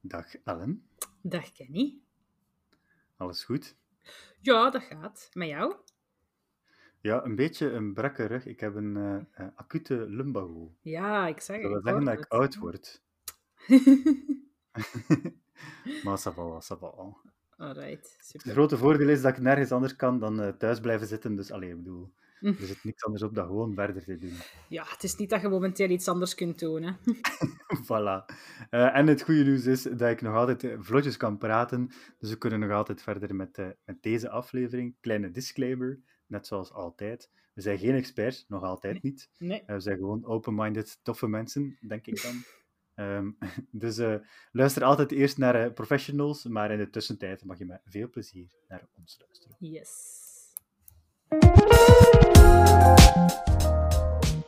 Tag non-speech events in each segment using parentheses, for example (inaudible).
Dag Ellen, Dag Kenny. alles goed? Ja, dat gaat. Met jou? Ja, een beetje een brakke rug. Ik heb een eh, eh, acute lumbago. Ja, ik zeg Dat het. wil zeggen dat ik oud het. word. (laughs) maar ça va, ça va. Alright, Het super. grote voordeel is dat ik nergens anders kan dan eh, thuis blijven zitten. Dus alleen, ik bedoel, er zit niks anders op dan gewoon verder te doen. Ja, het is niet dat je momenteel iets anders kunt. Hè. (laughs) (laughs) voilà. Eh, en het goede nieuws is dat ik nog altijd eh, vlotjes kan praten. Dus we kunnen nog altijd verder met, eh, met deze aflevering. Kleine disclaimer, net zoals altijd. We zijn geen experts, nog altijd niet. Nee. We zijn gewoon open-minded, toffe mensen, denk ik dan. Ehm, (laughs) dus luister altijd eerst naar professionals, maar in de tussentijd mag je met veel plezier naar ons luisteren. Yes.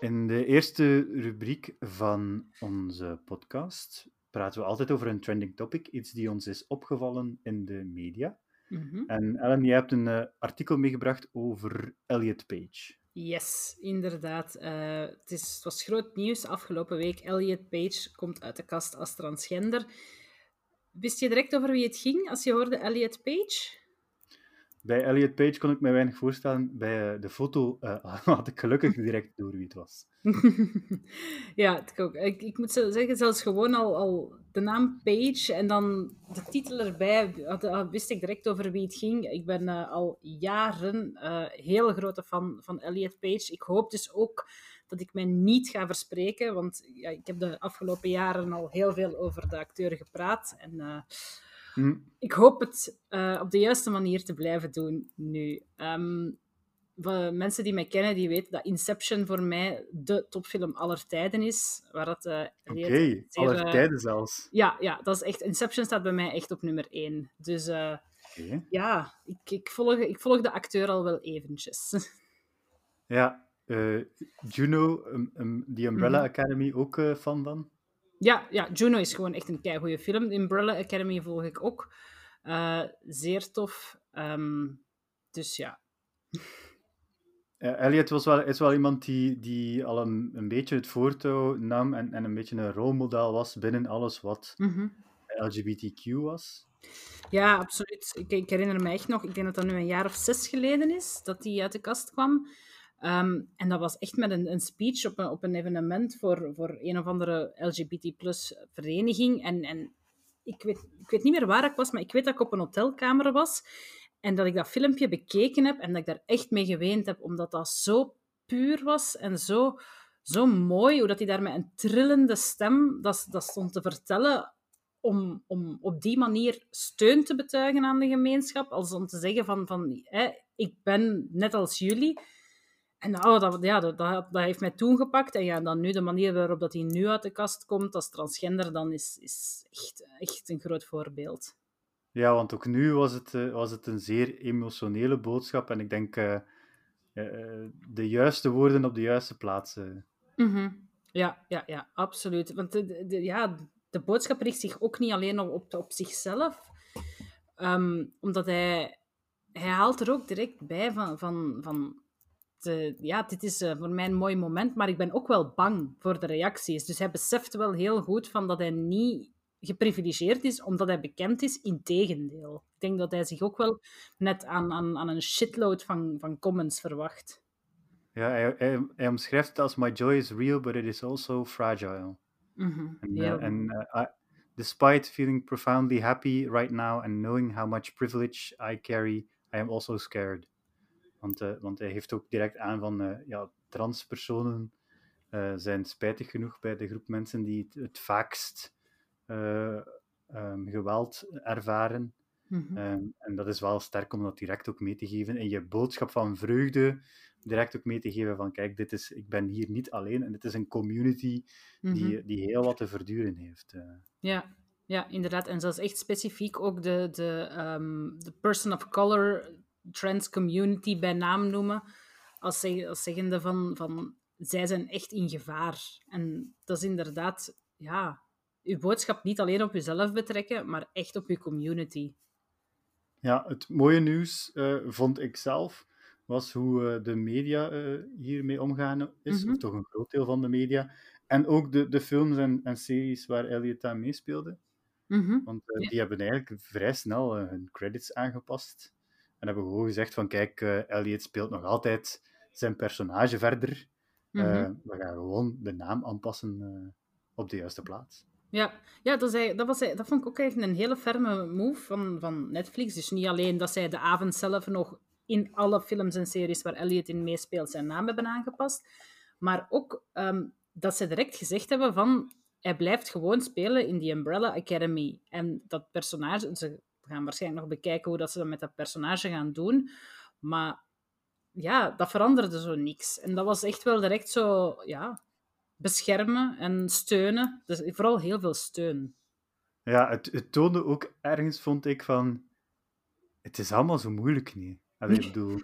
In de eerste rubriek van onze podcast praten we altijd over een trending topic, iets die ons is opgevallen in de media. Mhm. En Ellen, jij hebt een eh, artikel meegebracht over Elliot Page. Yes, inderdaad. Eh, het, is, het was groot nieuws afgelopen week. Elliot Page komt uit de kast als transgender. Wist je direct over wie het ging als je hoorde Elliot Page? Bij Elliot Page kon ik me weinig voorstellen. Bij eh, de foto eh, (laughs) had ik gelukkig direct door wie het was. (laughs) ja, het ook. Ik, ik moet zeggen, zelfs gewoon al, al de naam Page en dan de titel erbij, had- wist ik direct over wie het ging. Ik ben eh, al jaren eh heel grote fan van Elliot Page. Ik hoop dus ook dat ik mij niet ga verspreken, want ja, ik heb de afgelopen jaren al heel veel over de acteur gepraat. En Hm, ik hoop het eh, op de juiste manier te blijven doen nu. Ehm, mensen die mij kennen, die weten dat Inception voor mij de topfilm aller tijden is. Waar dat, eh, Oké, aller eh, tijden zelfs. Ja, ja, dat is echt... Inception staat bij mij echt op nummer één. Dus ja, ik, ik, volg, ik volg de acteur al wel eventjes. (laughs) Ja, Juno, um, um, die Umbrella Mhm. Academy, ook fan van? Ja, ja, Juno is gewoon echt een keigoede film. The Umbrella Academy volg ik ook. Eh, zeer tof. Ehm, dus ja. Eh, Elliot was wel, is wel iemand die, die al een, een beetje het voortouw nam en, en een beetje een rolmodel was binnen alles wat Mhm. LGBTQ was. Ja, absoluut. Ik, ik herinner me echt nog, ik denk dat dat nu een jaar of zes geleden is, dat hij uit de kast kwam. Ehm, en dat was echt met een, een speech op een, op een evenement voor, voor een of andere LGBT plus vereniging. En, en ik, weet, ik weet niet meer waar ik was, maar ik weet dat ik op een hotelkamer was. En dat ik dat filmpje bekeken heb en dat ik daar echt mee geweend heb, omdat dat zo puur was en zo, zo mooi, hoe dat hij daar met een trillende stem dat, dat stond te vertellen om, om op die manier steun te betuigen aan de gemeenschap, als om te zeggen van, van hè, ik ben net als jullie. En oh, dat, ja, dat, dat, dat heeft mij toen gepakt. En ja, dan nu de manier waarop dat hij nu uit de kast komt als transgender, dan is, is echt, echt een groot voorbeeld. Ja, want ook nu was het, eh, was het een zeer emotionele boodschap. En ik denk eh, eh, de juiste woorden op de juiste plaatsen. Mhm. Ja, ja, ja, absoluut. Want de, de- de- ja, de boodschap richt zich ook niet alleen op, op, op zichzelf. Ehm, omdat hij, hij haalt er ook direct bij van, van, van de, ja, dit is eh, voor mij een mooi moment, maar ik ben ook wel bang voor de reacties. Dus hij beseft wel heel goed van dat hij niet geprivilegeerd is omdat hij bekend is. Integendeel. Ik denk dat hij zich ook wel net aan, aan, aan een shitload van, van comments verwacht. Ja, hij, hij, hij omschrijft het als My joy is real, but it is also fragile. En, Heel eh, eh, I- despite feeling profoundly happy right now and knowing how much privilege I carry, I am also scared. Want, eh, want hij heeft ook direct aan van, eh, ja, transpersonen eh, zijn spijtig genoeg bij de groep mensen die het, het vaakst eh, ehm, geweld ervaren. Mhm. Ehm, en dat is wel sterk om dat direct ook mee te geven. En je boodschap van vreugde direct ook mee te geven van kijk, dit is, ik ben hier niet alleen en dit is een community Mhm. die, die heel wat te verduren heeft. Ja, ja, inderdaad. En zelfs echt specifiek ook de, de, ehm, de person of color trans community bij naam noemen. Als, zeg, als zeggende van, van zij zijn echt in gevaar. En dat is inderdaad, ja, uw boodschap niet alleen op uzelf betrekken, maar echt op uw community. Ja, het mooie nieuws eh, vond ik zelf was hoe eh, de media eh, hiermee omgaan is, Mhm. of toch een groot deel van de media. En ook de, de films en, en series waar Elliot aan meespeelde. Mhm. Want Ja. die hebben eigenlijk vrij snel hun credits aangepast. En hebben gewoon gezegd van, kijk, eh, Elliot speelt nog altijd zijn personage verder. Mhm. Eh, we gaan gewoon de naam aanpassen eh, op de juiste plaats. Ja, ja dat, eigenlijk- dat, was, dat vond ik ook even een hele ferme move van, van Netflix. Dus niet alleen dat zij de avond zelf nog in alle films en series waar Elliot in meespeelt zijn naam hebben aangepast, maar ook ehm, dat ze direct gezegd hebben van hij blijft gewoon spelen in die Umbrella Academy. En dat personage, ze gaan waarschijnlijk nog bekijken hoe dat ze dat met dat personage gaan doen, maar ja, dat veranderde zo niks. En dat was echt wel direct zo, ja, beschermen en steunen. Dus vooral heel veel steun. Ja, het, het toonde ook ergens, vond ik, van... Het is allemaal zo moeilijk niet. Allee, ik bedoel,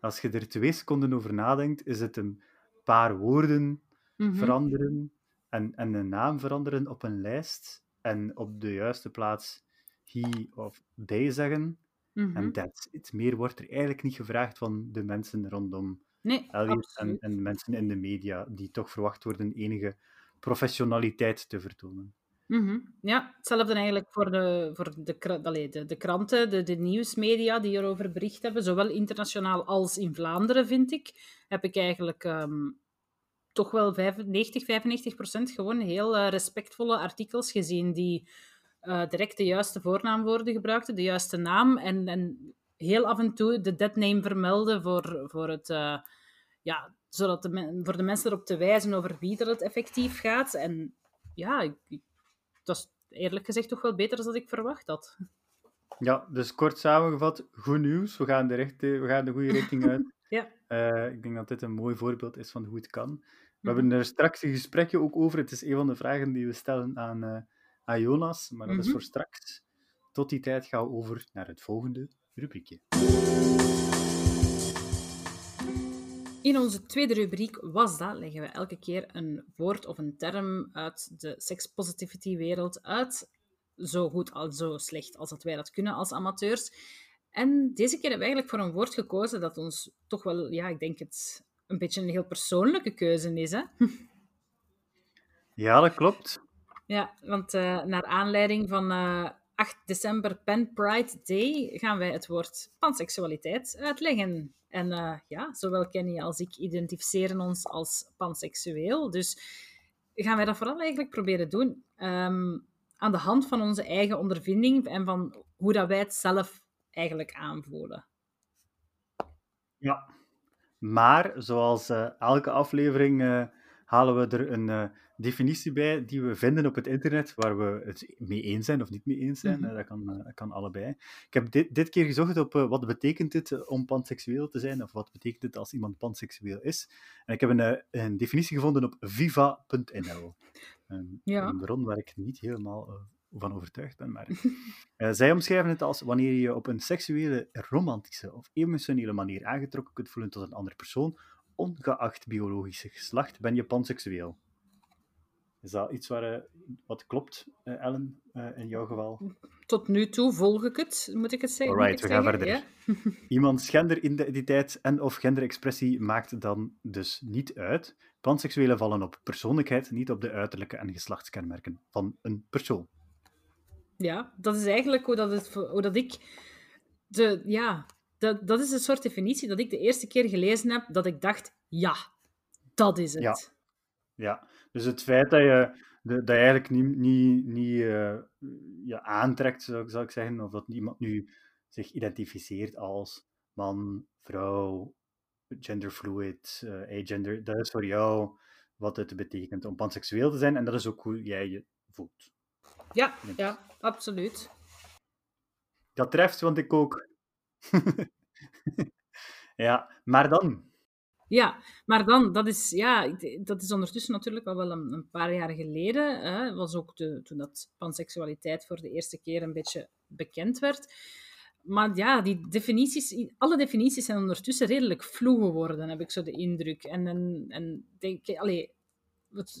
als je er twee seconden over nadenkt, is het een paar woorden Mhm. veranderen en, en een naam veranderen op een lijst en op de juiste plaats he of they zeggen. Mhm. En that's it. Meer wordt er eigenlijk niet gevraagd van de mensen rondom Nee, Elliot en, en mensen in de media, die toch verwacht worden enige professionaliteit te vertonen. Mhm. Ja, hetzelfde eigenlijk voor de, voor de, allee, de, de kranten, de, de nieuwsmedia die erover bericht hebben, zowel internationaal als in Vlaanderen, vind ik, heb ik eigenlijk ehm, toch wel 95, 95 procent gewoon heel eh, respectvolle artikels gezien die eh, direct de juiste voornaamwoorden gebruikten, de juiste naam en, en heel af en toe de deadname vermelden voor, voor het... eh, ja, zodat de voor de mensen erop te wijzen over wie dat het effectief gaat. En ja, ik, ik- dat is eerlijk gezegd toch wel beter dan ik verwacht had. Ja, dus kort samengevat, goed nieuws. We gaan de, rechte, we gaan de goede (laughs) richting uit. Ja. Eh, ik denk dat dit een mooi voorbeeld is van hoe het kan. We Mhm. hebben er straks een gesprekje ook over. Het is een van de vragen die we stellen aan, Jonas, maar dat is Mhm. voor straks. Tot die tijd gaan we over naar het volgende rubriekje. In onze tweede rubriek was dat, leggen we elke keer een woord of een term uit de sex-positivity-wereld uit. Zo goed als zo slecht als dat wij dat kunnen als amateurs. En deze keer hebben we eigenlijk voor een woord gekozen dat ons toch wel, ja, ik denk het een beetje een heel persoonlijke keuze is. Hè? (laughs) Ja, dat klopt. Ja, want eh, naar aanleiding van eh 8 december Pan Pride Day gaan wij het woord panseksualiteit uitleggen. En eh, ja, zowel Kenny als ik identificeren ons als panseksueel. Dus gaan wij dat vooral eigenlijk proberen doen ehm, aan de hand van onze eigen ondervinding en van hoe dat wij het zelf eigenlijk aanvoelen. Ja. Maar, zoals eh, elke aflevering, eh, halen we er een eh, definitie bij die we vinden op het internet, waar we het mee eens zijn of niet mee eens zijn. Mhm. Eh, dat, kan, eh, kan allebei. Ik heb dit, dit keer gezocht op eh, wat betekent het om panseksueel te zijn, of wat betekent het als iemand panseksueel is. En ik heb een, een definitie gevonden op viva.nl. Een, Ja. een bron waar ik niet helemaal van overtuigd ben. Maar, (laughs) zij omschrijven het als wanneer je je op een seksuele, romantische of emotionele manier aangetrokken kunt voelen tot een andere persoon, ongeacht biologische geslacht, ben je panseksueel. Is dat iets waar, eh, wat klopt, eh, Ellen, eh, in jouw geval? Tot nu toe volg ik het, moet ik het zeggen. moet Alright, ik we gaan zeggen, verder. ja? (laughs) Iemands genderidentiteit en of genderexpressie maakt dan dus niet uit. Panseksuelen vallen op persoonlijkheid, niet op de uiterlijke en geslachtskenmerken van een persoon. Ja, dat is eigenlijk hoe, dat het, hoe dat ik... De, ja, dat, dat is een soort definitie dat ik de eerste keer gelezen heb, dat ik dacht, ja, dat is het. Ja. Ja, dus het feit dat je, dat je eigenlijk niet, niet, niet eh, je aantrekt, zou, ik- zou ik zeggen, of dat iemand nu zich identificeert als man, vrouw, genderfluid, eh agender, dat is voor jou wat het betekent om panseksueel te zijn en dat is ook hoe jij je voelt. Ja, ja, absoluut. Dat treft, want ik ook. (laughs) ja, maar dan. Ja, maar dan, dat is, ja, dat is ondertussen natuurlijk al wel een, paar jaar geleden. Hè, was ook toen dat panseksualiteit voor de eerste keer een beetje bekend werd. Maar ja, die definities, alle definities zijn ondertussen redelijk vloe geworden, heb ik zo de indruk. En, en, en denk, allee,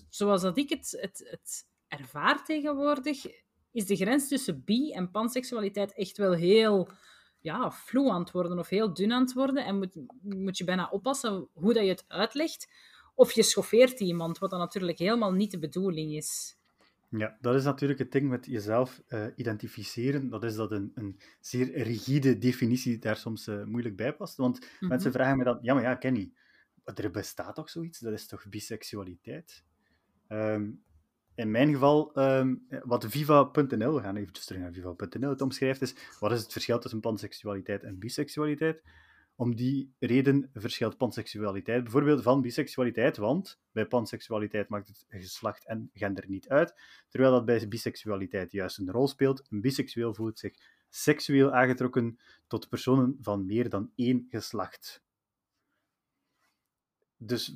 zoals dat ik het, het, het ervaar tegenwoordig, is de grens tussen bi- en panseksualiteit echt wel heel ja, vloe aan het worden of heel dun aan het worden. En moet, moet je bijna oppassen hoe dat je het uitlegt. Of je schoffeert iemand, wat dan natuurlijk helemaal niet de bedoeling is. Ja, dat is natuurlijk het ding met jezelf uh, identificeren. Dat is dat een, een zeer rigide definitie daar soms uh, moeilijk bij past. Want mm -hmm. mensen vragen me dan, ja, maar ja, Kenny, er bestaat toch zoiets? Dat is toch biseksualiteit? Um, in mijn geval, um, wat Viva.nl, we gaan even terug naar Viva.nl, het omschrijft is, wat is het verschil tussen panseksualiteit en biseksualiteit? Om die reden verschilt panseksualiteit bijvoorbeeld van biseksualiteit, want bij panseksualiteit maakt het geslacht en gender niet uit, terwijl dat bij biseksualiteit juist een rol speelt. Een biseksueel voelt zich seksueel aangetrokken tot personen van meer dan één geslacht. Dus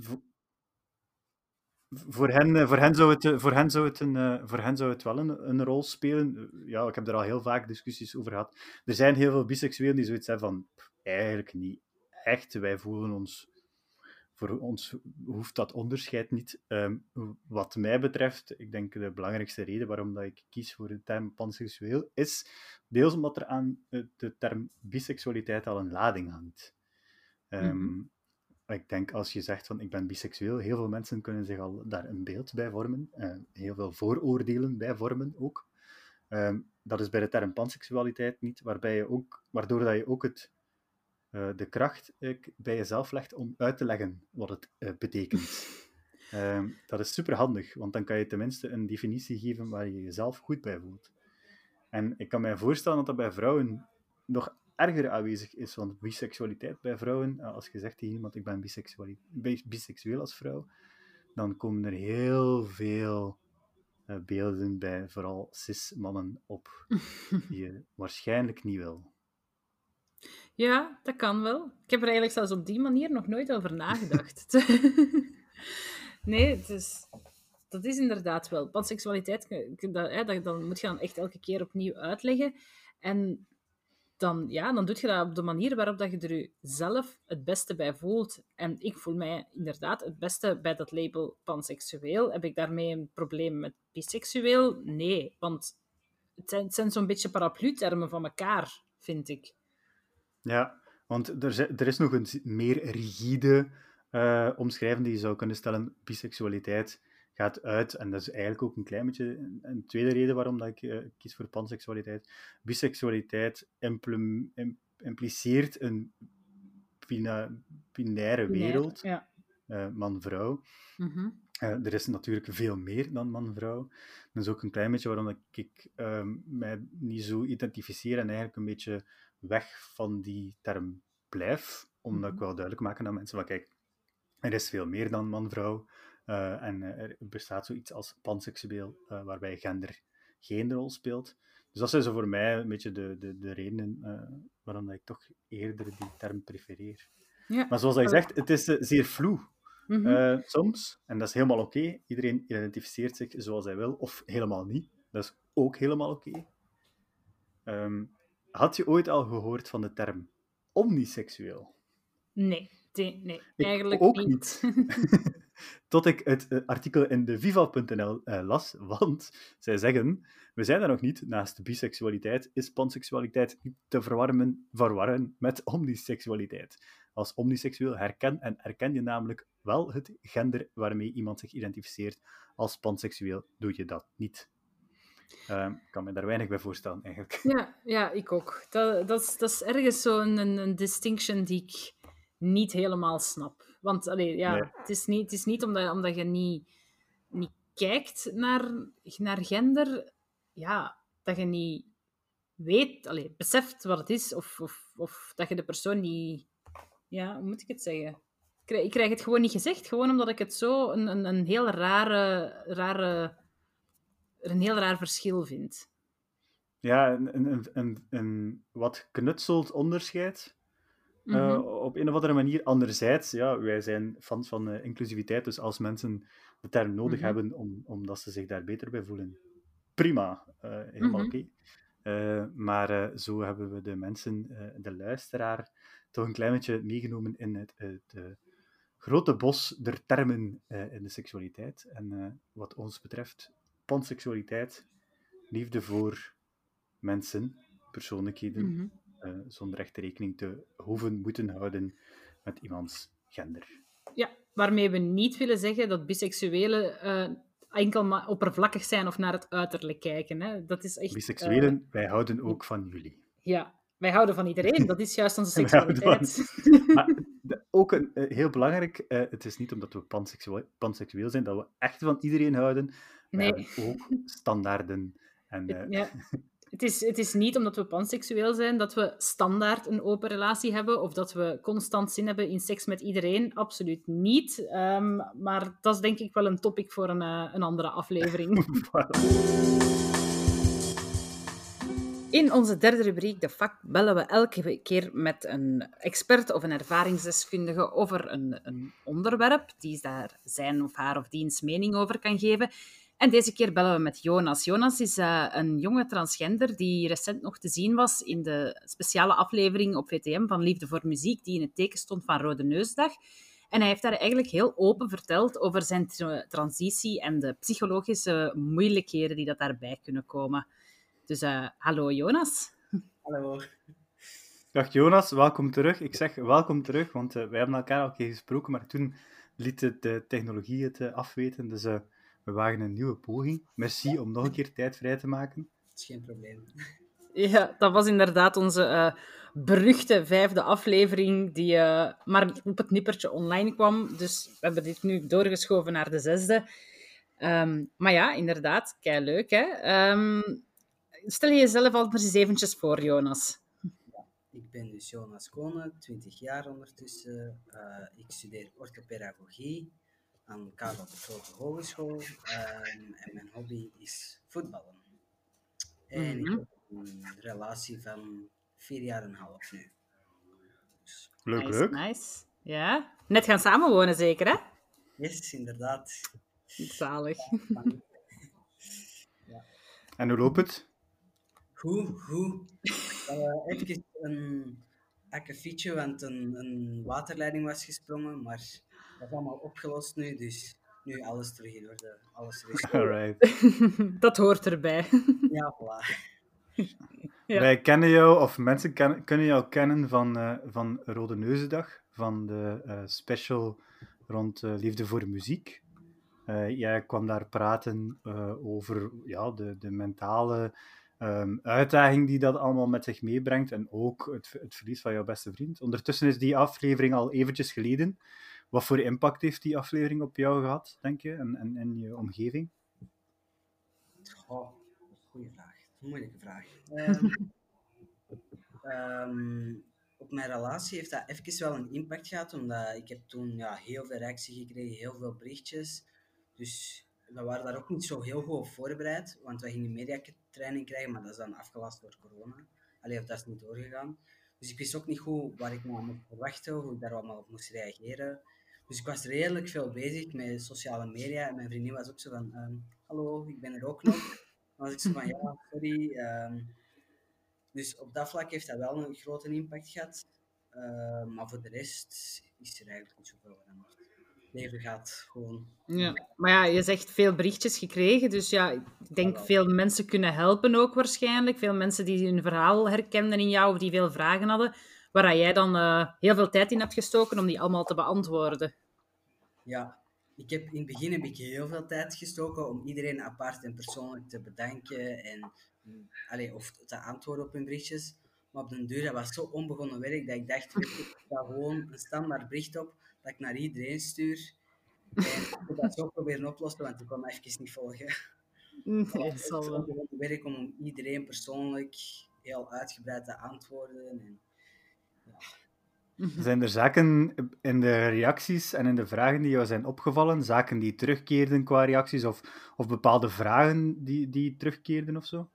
voor hen, eh, voor hen zou het, voor hen zou het, een, eh, voor hen zou het wel een, een rol spelen. Ja, ik heb er al heel vaak discussies over gehad. Er zijn heel veel biseksuelen die zoiets hebben van, eigenlijk niet echt. Wij voelen ons, voor ons hoeft dat onderscheid niet. Um, wat mij betreft, ik denk de belangrijkste reden waarom dat ik kies voor de term panseksueel, is deels omdat er aan de term biseksualiteit al een lading hangt. Um, ik denk als je zegt van ik ben biseksueel, heel veel mensen kunnen zich al daar een beeld bij vormen. Uh, heel veel vooroordelen bij vormen ook. Uh, dat is bij de term panseksualiteit niet, waarbij je ook, waardoor dat je ook het, uh, de kracht uh, bij jezelf legt om uit te leggen wat het betekent. (laughs) Ehm, dat is super handig, want dan kan je tenminste een definitie geven waar je jezelf goed bij voelt. En ik kan mij voorstellen dat dat bij vrouwen nog erger aanwezig is. Want biseksualiteit bij vrouwen, eh, als je zegt tegen iemand ik ben biseksueel als vrouw, dan komen er heel veel uh, beelden bij vooral cis-mannen op (laughs) die je waarschijnlijk niet wil. Ja, dat kan wel. Ik heb er eigenlijk zelfs op die manier nog nooit over nagedacht. (laughs) (laughs) nee, het is, dat is inderdaad wel. Panseksualiteit, dat, dat, dan moet je dan echt elke keer opnieuw uitleggen. En dan, ja, dan doe je dat op de manier waarop dat je er jezelf het beste bij voelt. En ik voel mij inderdaad het beste bij dat label panseksueel. Heb ik daarmee een probleem met biseksueel? Nee, want het zijn, zo'n beetje paraplu-termen van elkaar, vind ik. Ja, want er, er is nog een meer rigide uh, omschrijving die je zou kunnen stellen. Biseksualiteit gaat uit, en dat is eigenlijk ook een klein beetje een, tweede reden waarom dat ik uh, kies voor panseksualiteit. Biseksualiteit impliceert een binaire wereld, ja. uh, man-vrouw. Mm -hmm. uh, er is natuurlijk veel meer dan man-vrouw. Dat is ook een klein beetje waarom ik ehm, mij niet zo identificeer en eigenlijk een beetje weg van die term blijf, omdat mm -hmm. ik wel duidelijk maak aan mensen van kijk, er is veel meer dan man-vrouw. Uh, en uh, er bestaat zoiets als panseksueel, uh, waarbij gender geen rol speelt. Dus dat zijn zo voor mij een beetje de, de, de redenen waarom ik toch eerder die term prefereer. Ja. Maar zoals hij zegt, het is zeer vloe. Mm -hmm. soms, en dat is helemaal oké. Okay. Iedereen identificeert zich zoals hij wil, of helemaal niet. Dat is ook helemaal oké. Okay. Um, had je ooit al gehoord van de term omniseksueel? Nee, nee, nee eigenlijk ook niet. niet. (laughs) (laughs) Tot ik het uh, artikel in de viva.nl eh, las, want (laughs) zij zeggen, we zijn er nog niet, naast biseksualiteit is panseksualiteit niet te verwarren met (laughs) omniseksualiteit. Als omniseksueel herken en erken je namelijk wel het gender waarmee iemand zich identificeert. Als panseksueel doe je dat niet. Uh, ik kan me daar weinig bij voorstellen, eigenlijk. (laughs) Ja, ja ik ook. Dat, dat, is, dat is ergens zo'n een distinction die ik niet helemaal snap. Want allee, ja, het, is niet, het is niet omdat, omdat je niet, niet kijkt naar, naar gender, ja, dat je niet weet, allee, beseft wat het is, of, of, of dat je de persoon niet... Ja, hoe moet ik het zeggen? Ik krijg, het gewoon niet gezegd, gewoon omdat ik het zo een, een, een heel rare, rare... een heel raar verschil vind. Ja, een, een, een, een wat knutseld onderscheid mm -hmm. op een of andere manier. Anderzijds, ja, wij zijn fans van uh, inclusiviteit, dus als mensen de term nodig mm -hmm. hebben om, omdat ze zich daar beter bij voelen, prima, uh, helemaal mm -hmm. oké. Maar zo hebben we de mensen, de luisteraar, toch een klein beetje meegenomen in het, het grote bos der termen in de seksualiteit. En wat ons betreft, panseksualiteit, liefde voor mensen, persoonlijkheden, uh, zonder echt rekening te hoeven moeten houden met iemands gender. Ja, waarmee we niet willen zeggen dat biseksuelen uh, enkel maar oppervlakkig zijn of naar het uiterlijk kijken. Hè. Dat is echt... Biseksuelen, wij houden ook van jullie. Ja, wij houden van iedereen. Dat is juist onze (laughs) seksualiteit. (laughs) Maar de- ook een, eh, heel belangrijk, eh, het is niet omdat we panseksueel, panseksueel zijn dat we echt van iedereen houden. Nee. hebben ook standaarden. En, eh, Ja. (laughs) Het is, het is niet omdat we panseksueel zijn dat we standaard een open relatie hebben of dat we constant zin hebben in seks met iedereen. Absoluut niet. Ehm, maar dat is denk ik wel een topic voor een, eh, een andere aflevering. (laughs) In onze derde rubriek, de vak, bellen we elke keer met een expert of een ervaringsdeskundige over een, een onderwerp die daar zijn of haar of diens mening over kan geven. En deze keer bellen we met Jonas. Jonas is eh, een jonge transgender die recent nog te zien was in de speciale aflevering op VTM van Liefde voor Muziek, die in het teken stond van Rode Neusdag. En hij heeft daar eigenlijk heel open verteld over zijn tra- transitie en de psychologische moeilijkheden die dat daarbij kunnen komen. Dus eh, hallo Jonas. Hallo. Dag Jonas, welkom terug. Ik zeg welkom terug, want eh, wij hebben elkaar al een keer gesproken, maar toen liet de, de technologie het afweten. Dus eh, we wagen een nieuwe poging. Merci om nog een keer tijd vrij te maken. Dat is geen probleem. (laughs) Ja, dat was inderdaad onze eh, beruchte vijfde aflevering die eh, maar op het nippertje online kwam. Dus we hebben dit nu doorgeschoven naar de zesde. Ehm, maar ja, inderdaad, kei leuk hè. Ehm, stel je jezelf al maar eens eventjes voor, Jonas. Ik ben dus Jonas Konen, 20 jaar ondertussen. Eh, ik studeer orthopedagogie aan Karel de Grote Hogeschool. Ehm, en mijn hobby is voetballen. En Mhm. ik heb een relatie van vier jaar en een half nu. Dus, Leuk, nice, leuk. nice. Ja, net gaan samenwonen zeker hè? yes, inderdaad. Zalig. (laughs) En hoe loopt het? Hoe, hoe? Uh, even een akkefietje, want een, een waterleiding was gesprongen, maar dat is allemaal opgelost nu, dus nu alles terug in orde. Alles terug. Alright. (laughs) dat hoort erbij. (laughs) Ja, voilà. Ja. Wij kennen jou, of mensen ken- kunnen jou kennen van, eh, van Rode Neuzendag, van de eh, special rond eh, Liefde voor Muziek. Eh, jij kwam daar praten eh, over ja, de, de mentale ehm, uitdaging die dat allemaal met zich meebrengt en ook het, het verlies van jouw beste vriend. Ondertussen is die aflevering al eventjes geleden. Wat voor impact heeft die aflevering op jou gehad, denk je, en, en, en je omgeving? Goh, goeie vraag. Moeilijke vraag. (laughs) Ehm, ehm, op mijn relatie heeft dat even wel een impact gehad, omdat ik heb toen ja, heel veel reactie gekregen, heel veel berichtjes. Dus we waren daar ook niet zo heel goed op voorbereid, want we gingen mediatraining krijgen, maar dat is dan afgelast door corona. Allee, of dat is niet doorgegaan. Dus ik wist ook niet goed waar ik nou moest verwachten, hoe ik daar allemaal op moest reageren. Dus ik was redelijk veel bezig met sociale media en mijn vriendin was ook zo van, ehm, hallo, ik ben er ook nog. Dan was ik zo van, ja, sorry. ehm. dus op dat vlak heeft dat wel een grote impact gehad. Ehm, maar voor de rest is er eigenlijk niet zoveel veranderd. Het leven gaat gewoon. Ja. Maar ja, je zegt veel berichtjes gekregen, dus ja, ik denk veel mensen kunnen helpen ook waarschijnlijk. Veel mensen die hun verhaal herkenden in jou of die veel vragen hadden, waar jij dan eh, heel veel tijd in hebt gestoken om die allemaal te beantwoorden. Ja, ik heb, in het begin heb ik heel veel tijd gestoken om iedereen apart en persoonlijk te bedanken en mm, allee, of te antwoorden op hun berichtjes. Maar op den duur, dat was zo onbegonnen werk dat ik dacht, ik ga gewoon een standaard bericht op dat ik naar iedereen stuur. En ik moet dat zo proberen oplossen, want ik kon me even niet volgen. (laughs) Nee, Het is onbegonnen werk om iedereen persoonlijk heel uitgebreid te antwoorden. En, Zijn er zaken in de reacties en in de vragen die jou zijn opgevallen, zaken die terugkeerden qua reacties, of, of bepaalde vragen die, die terugkeerden of zo?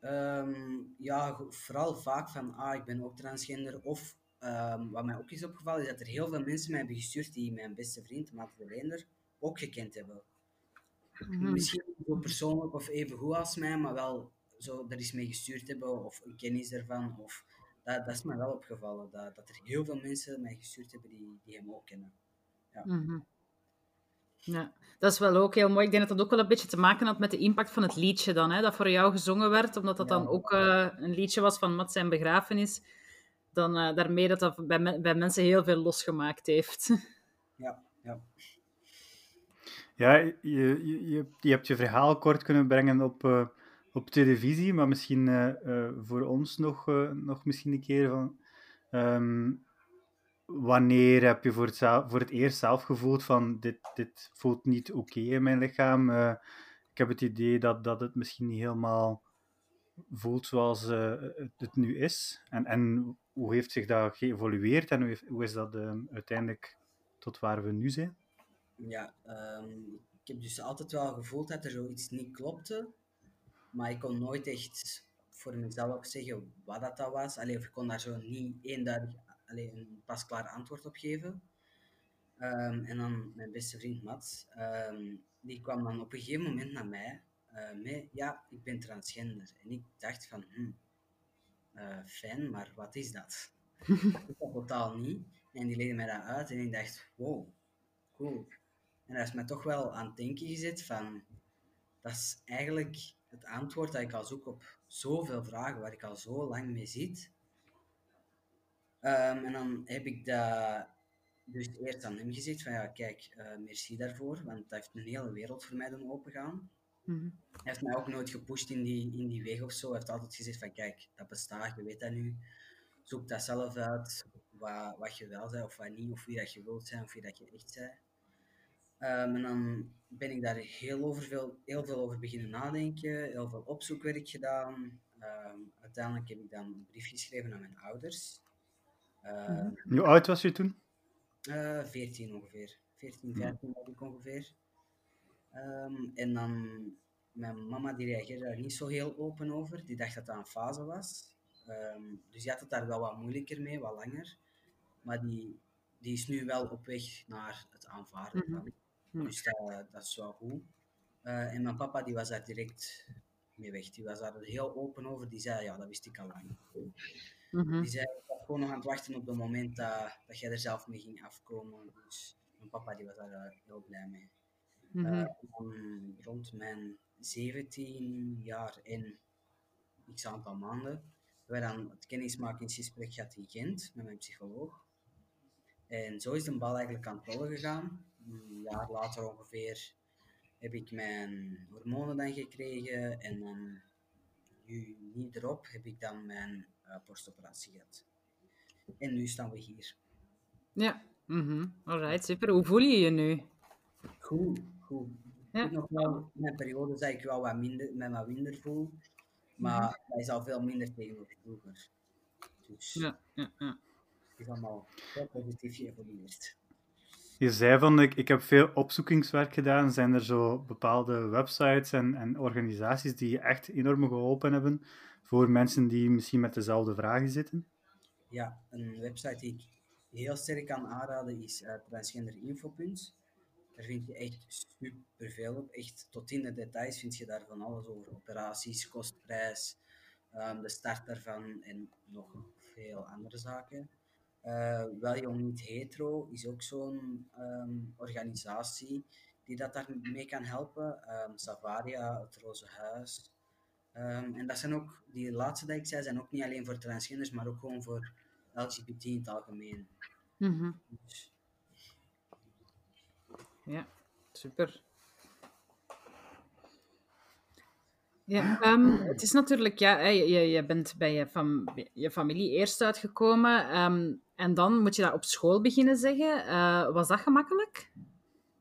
Ehm, ja, vooral vaak van, ah, ik ben ook transgender. Of, ehm, wat mij ook is opgevallen, is dat er heel veel mensen mij hebben gestuurd die mijn beste vriend, Maat de Leender, ook gekend hebben. Mhm. Misschien niet zo persoonlijk of even goed als mij, maar wel zo er eens mee gestuurd hebben, of een kennis ervan. Of, dat, dat is mij wel opgevallen, dat, dat er heel veel mensen mij gestuurd hebben die, die hem ook kennen. Mhm. Ja, dat is wel ook heel mooi. Ik denk dat dat ook wel een beetje te maken had met de impact van het liedje dan, hè, dat voor jou gezongen werd, omdat dat Ja. dan ook eh, een liedje was van Mats zijn begrafenis. Dan eh, daarmee dat dat bij, me- bij mensen heel veel losgemaakt heeft. Ja, ja. Ja, je, je, je, je hebt je verhaal kort kunnen brengen op, uh, op televisie, maar misschien uh, uh, voor ons nog, nog misschien een keer van... Um, wanneer heb je voor het, voor het eerst zelf gevoeld van dit, dit voelt niet oké in mijn lichaam? ik heb het idee dat, dat het misschien niet helemaal voelt zoals het, het nu is. En, en hoe heeft zich dat geëvolueerd en hoe, hoe is dat uiteindelijk tot waar we nu zijn? Ja, um, ik heb dus altijd wel gevoeld dat er zoiets niet klopte. Maar ik kon nooit echt voor mezelf zeggen wat dat, dat was. Allee, of ik kon daar zo niet eenduidig allee, een pasklaar antwoord op geven. Um, en dan mijn beste vriend Mats, um, die kwam dan op een gegeven moment naar mij uh, mee, ja, ik ben transgender. En ik dacht van, hm, uh, fijn, maar wat is dat? dat is dat totaal niet. En die legde mij dat uit en ik dacht, wow, cool. En dat is me toch wel aan het denken gezet van, dat is eigenlijk het antwoord dat ik al zoek op zoveel vragen waar ik al zo lang mee zit. Um, en dan heb ik dat dus eerst aan hem gezegd van ja, kijk, uh, merci daarvoor, want dat heeft een hele wereld voor mij doen opengaan. Mm -hmm. Hij heeft mij ook nooit gepusht in die, in die weg of zo. Hij heeft altijd gezegd van kijk, dat bestaat, je weet dat nu. Zoek dat zelf uit, wat, wat je wel bent of wat niet, of wie dat je wilt zijn of wie dat je echt bent. Um, en dan ben ik daar heel, over veel, heel veel over beginnen nadenken, heel veel opzoekwerk gedaan. Um, uiteindelijk heb ik dan een brief geschreven aan mijn ouders. Um, Hoe oud was je toen? Uh, 14 ongeveer. 14, 15 was ik ongeveer. en dan, mijn mama die reageerde daar niet zo heel open over. Die dacht dat dat een fase was. dus die had het daar wel wat moeilijker mee, wat langer. Maar die, die is nu wel op weg naar het aanvaarden. Mm -hmm. Dus dat, dat is wel goed. Uh, en mijn papa die was daar direct mee weg. Die was daar heel open over. Die zei, ja, dat wist ik al lang. Mm -hmm. Die zei, ik was gewoon nog aan het wachten op het moment dat, dat jij er zelf mee ging afkomen. Dus mijn papa die was daar uh, heel blij mee. Mm -hmm. uh, rond mijn 17 jaar en x aantal maanden hebben we dan het kennismakingsgesprek gehad in Gent met mijn psycholoog. En zo is de bal eigenlijk aan het rollen gegaan een jaar later ongeveer heb ik mijn hormonen dan gekregen en dan juni erop heb ik dan mijn uh, borstoperatie gehad. En nu staan we hier. Ja, mm -hmm. alright, super. Hoe voel je je nu? Goed, goed. Ja. Ik nog wel, mijn periode dat ik wel wat minder, met wat minder voel, maar mm -hmm. dat is al veel minder tegenover vroeger. Dus ja, ja, ja. het is allemaal heel positief geëvolueerd. Je zei van, ik, ik heb veel opzoekingswerk gedaan. Zijn er zo bepaalde websites en, en organisaties die je echt enorm geholpen hebben voor mensen die misschien met dezelfde vragen zitten? Ja, een website die ik heel sterk kan aanraden is uh. Daar vind je echt superveel op. Echt tot in de details vind je daar van alles over. Operaties, kostprijs, um, de start daarvan en nog veel andere zaken. Uh, wel Jong Niet Hetero is ook zo'n um, organisatie die dat daarmee kan helpen. Um, Savaria, het Roze Huis. Um, en dat zijn ook, die laatste die ik zei, zijn ook niet alleen voor transgenders, maar ook gewoon voor LGBT in het algemeen. Mm -hmm. dus. Ja, super. Ja, um, het is natuurlijk, ja, je, je bent bij je, fam je familie eerst uitgekomen um, en dan moet je dat op school beginnen zeggen. Uh, was dat gemakkelijk?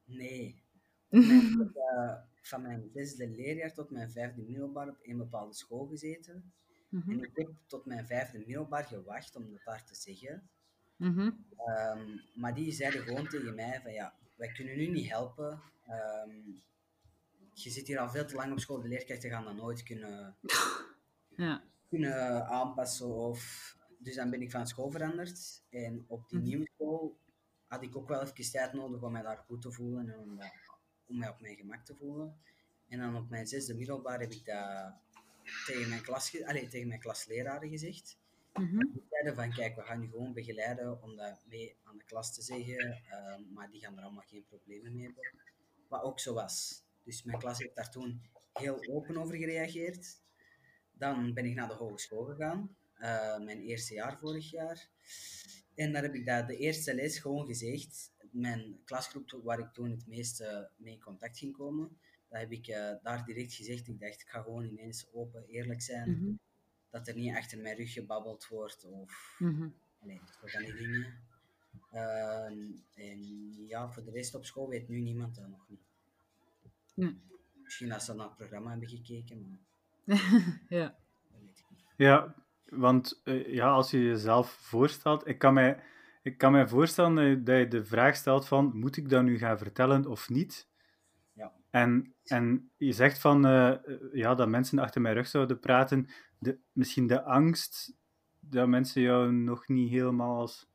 Nee. Mijn, uh, van mijn zesde leerjaar tot mijn vijfde middelbaar op een bepaalde school gezeten. Mm -hmm. En ik heb tot mijn vijfde middelbaar gewacht om dat daar te zeggen. Mm -hmm. um, maar die zeiden gewoon tegen mij van ja, wij kunnen u niet helpen je zit hier al veel te lang op school, de leerkrachten gaan dat nooit kunnen, (laughs) ja. kunnen aanpassen. Of, dus dan ben ik van school veranderd. En op die mhm. nieuwe school had ik ook wel even tijd nodig om mij daar goed te voelen en om, om mij op mijn gemak te voelen. En dan op mijn zesde middelbaar heb ik dat tegen mijn, klas, allez, tegen mijn klasleraren gezegd. Mm Die zeiden van, kijk, we gaan je gewoon begeleiden om dat mee aan de klas te zeggen, uh, maar die gaan er allemaal geen problemen mee hebben. Wat ook zo was. Dus mijn klas heeft daar toen heel open over gereageerd. Dan ben ik naar de hogeschool gegaan, uh, mijn eerste jaar vorig jaar. En daar heb ik dat de eerste les gewoon gezegd. mijn klasgroep waar ik toen het meeste mee in contact ging komen, dat heb ik uh, daar direct gezegd. Ik dacht, ik ga gewoon ineens open, eerlijk zijn. Mhm. Dat er niet achter mijn rug gebabbeld wordt of... Nee, zijn die dingen. Ehm, en ja, voor de rest op school weet nu niemand dat nog niet. (laughs) Ja. Misschien als ze naar het programma hebben gekeken, maar ja. dat weet ik niet. Ja, want eh, ja, als je jezelf voorstelt, ik kan mij, ik kan mij voorstellen dat je, de vraag stelt van, moet ik dat nu gaan vertellen of niet? Ja. En, en je zegt van, eh, ja, dat mensen achter mijn rug zouden praten, de, misschien de angst dat mensen jou nog niet helemaal als,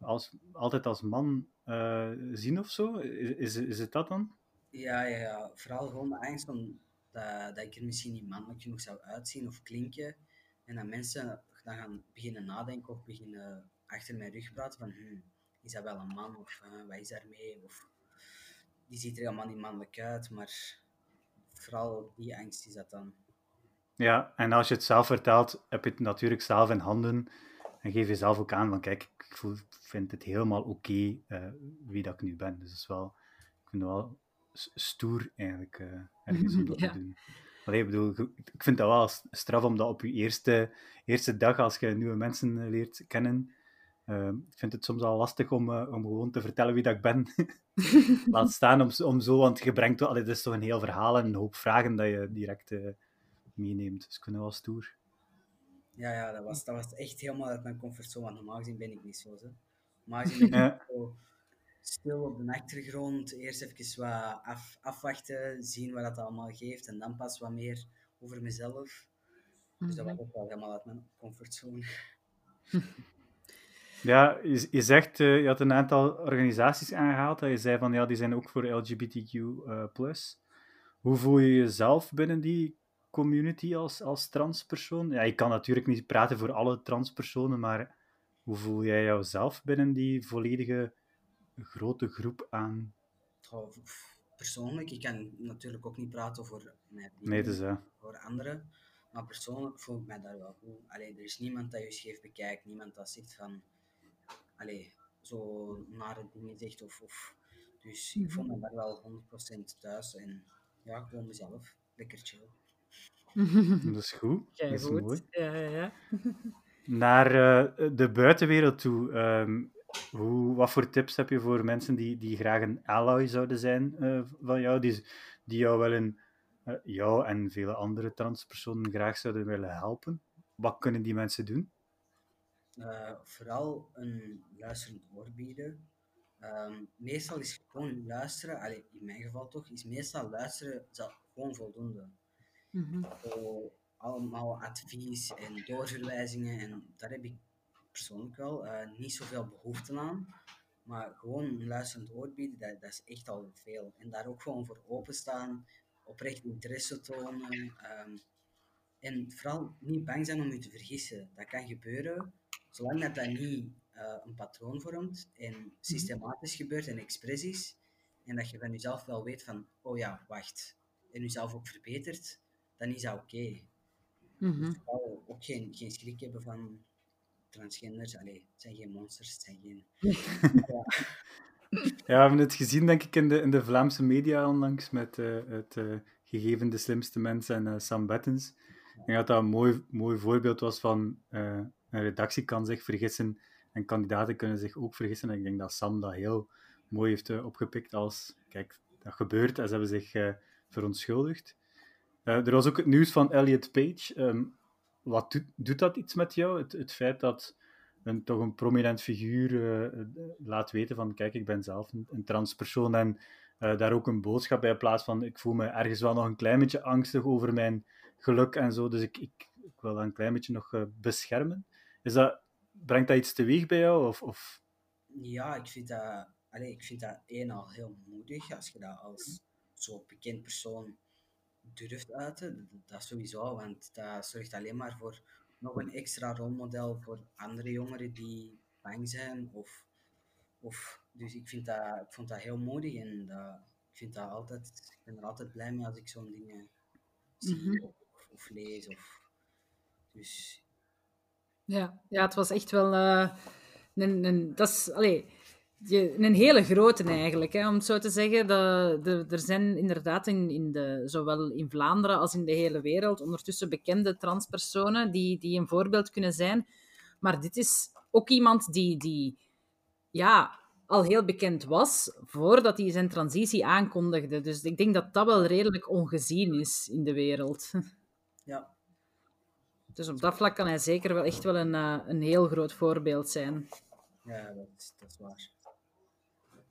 als altijd als man eh, zien of zo? Is, is, is het dat dan? Ja, ja. Vooral gewoon de angst dat, dat ik er misschien niet mannelijk genoeg zou uitzien of klinken. En dat mensen dan gaan beginnen nadenken of beginnen achter mijn rug praten van hm, is dat wel een man of eh, wat is daarmee? Of die ziet er helemaal niet mannelijk uit, maar vooral die angst is dat dan. Ja, en als je het zelf vertelt, heb je het natuurlijk zelf in handen en geef je zelf ook aan van kijk, ik voel, vind het helemaal oké eh, wie dat ik nu ben. Dus het is wel, ik vind wel stoer eigenlijk uh, ergens om (laughs) dat Ja. te doen. Allee, ik bedoel, ik vind dat wel straf om dat op je eerste, eerste dag, als je nieuwe mensen eh, leert kennen, eh, ik vind het soms al lastig om, eh, om gewoon te vertellen wie dat ik ben. (laughs) Laat staan om, om zo, want je brengt wel, allee, het is toch een heel verhaal en een hoop vragen dat je direct eh, meeneemt. Dus ik vind het wel stoer. Ja, ja, dat was, dat was echt helemaal uit mijn comfortzone, want normaal gezien ben ik niet zo. Hè. Normaal gezien (laughs) ben ik Ja. zo stil op de achtergrond, eerst even wat af, afwachten, zien wat dat allemaal geeft en dan pas wat meer over mezelf. Dus dat Mhm. was ook wel helemaal uit mijn comfortzone. (laughs) Ja, je, je zegt, eh, je had een aantal organisaties aangehaald, dat je zei van ja, die zijn ook voor LGBTQ+. eh, plus. Hoe voel je jezelf binnen die community als, als transpersoon? Ja, je kan natuurlijk niet praten voor alle transpersonen, maar hoe voel jij jouzelf binnen die volledige grote groep aan? Persoonlijk, ik kan natuurlijk ook niet praten voor mijn vrienden, Nee, dus ja. voor anderen, maar persoonlijk voel ik mij daar wel goed. Allee, er is niemand dat je scheef bekijkt, niemand dat zegt van, allee, zo nare dingen zegt of, of dus ik voel me daar wel 100% thuis en ja, gewoon mezelf, lekker chill. (laughs) Dat is goed. Dat is Keigoed. mooi. Ja, ja, ja. Naar eh, de buitenwereld toe. ehm, hoe, wat voor tips heb je voor mensen die, die graag een ally zouden zijn eh, van jou, die, die jou wel in, eh, jou en vele andere transpersonen graag zouden willen helpen? Wat kunnen die mensen doen? Eh, vooral een luisterend oor bieden. Ehm, meestal is gewoon luisteren, allee, in mijn geval toch, is meestal luisteren gewoon voldoende. Zo allemaal advies en doorverwijzingen en daar heb ik persoonlijk wel eh, niet zoveel behoefte aan. Maar gewoon een luisterend oor bieden, dat, dat is echt al veel. En daar ook gewoon voor openstaan, oprecht interesse tonen. ehm, en vooral niet bang zijn om je te vergissen. Dat kan gebeuren, zolang dat, dat niet eh, een patroon vormt en systematisch gebeurt en expres is. En dat je van jezelf wel weet van, oh ja, wacht. En jezelf ook verbetert, dan is dat oké. Mhm. Vooral ook geen, geen schrik hebben van transgenders. Allee, het zijn geen monsters, het zijn geen... (laughs) Ja, we hebben het gezien, denk ik, in de, in de Vlaamse media onlangs met eh, het eh, gegeven De Slimste Mensen en eh, Sam Bettens. Ik denk dat dat een mooi, mooi voorbeeld was van een redactie kan zich vergissen en kandidaten kunnen zich ook vergissen. En ik denk dat Sam dat heel mooi heeft opgepikt als, kijk, dat gebeurt en ze hebben zich verontschuldigd. Er was ook het nieuws van Elliot Page. Ehm, wat doet, doet dat iets met jou? Het, het feit dat een, toch een prominent figuur eh, laat weten van kijk, ik ben zelf een, transpersoon en eh, daar ook een boodschap bij plaats van ik voel me ergens wel nog een klein beetje angstig over mijn geluk en zo, dus ik, ik, wil dat een klein beetje nog eh, beschermen. Is dat, brengt dat iets teweeg bij jou? Of, of... Ja, ik vind dat, allee, ik vind dat één al heel moedig als je dat als zo bekend persoon durft uiten. Dat, sowieso, want dat zorgt alleen maar voor nog een extra rolmodel voor andere jongeren die bang zijn. Of, of, dus ik, vind dat, ik vond dat heel moedig en dat, ik, vind dat altijd, ik ben er altijd blij mee als ik zo'n dingen zie Mhm. of, of lees. Of, dus Ja, ja, het was echt wel. eh, een, een, dat is, allee, je, een hele grote eigenlijk, hè, om het zo te zeggen. Dat, er, er zijn inderdaad in, in de, zowel in Vlaanderen als in de hele wereld ondertussen bekende transpersonen die, die een voorbeeld kunnen zijn. Maar dit is ook iemand die, die ja, al heel bekend was voordat hij zijn transitie aankondigde. Dus ik denk dat dat wel redelijk ongezien is in de wereld. Ja. Dus op dat vlak kan hij zeker wel echt wel een, uh, een heel groot voorbeeld zijn. Ja, dat dat is waar.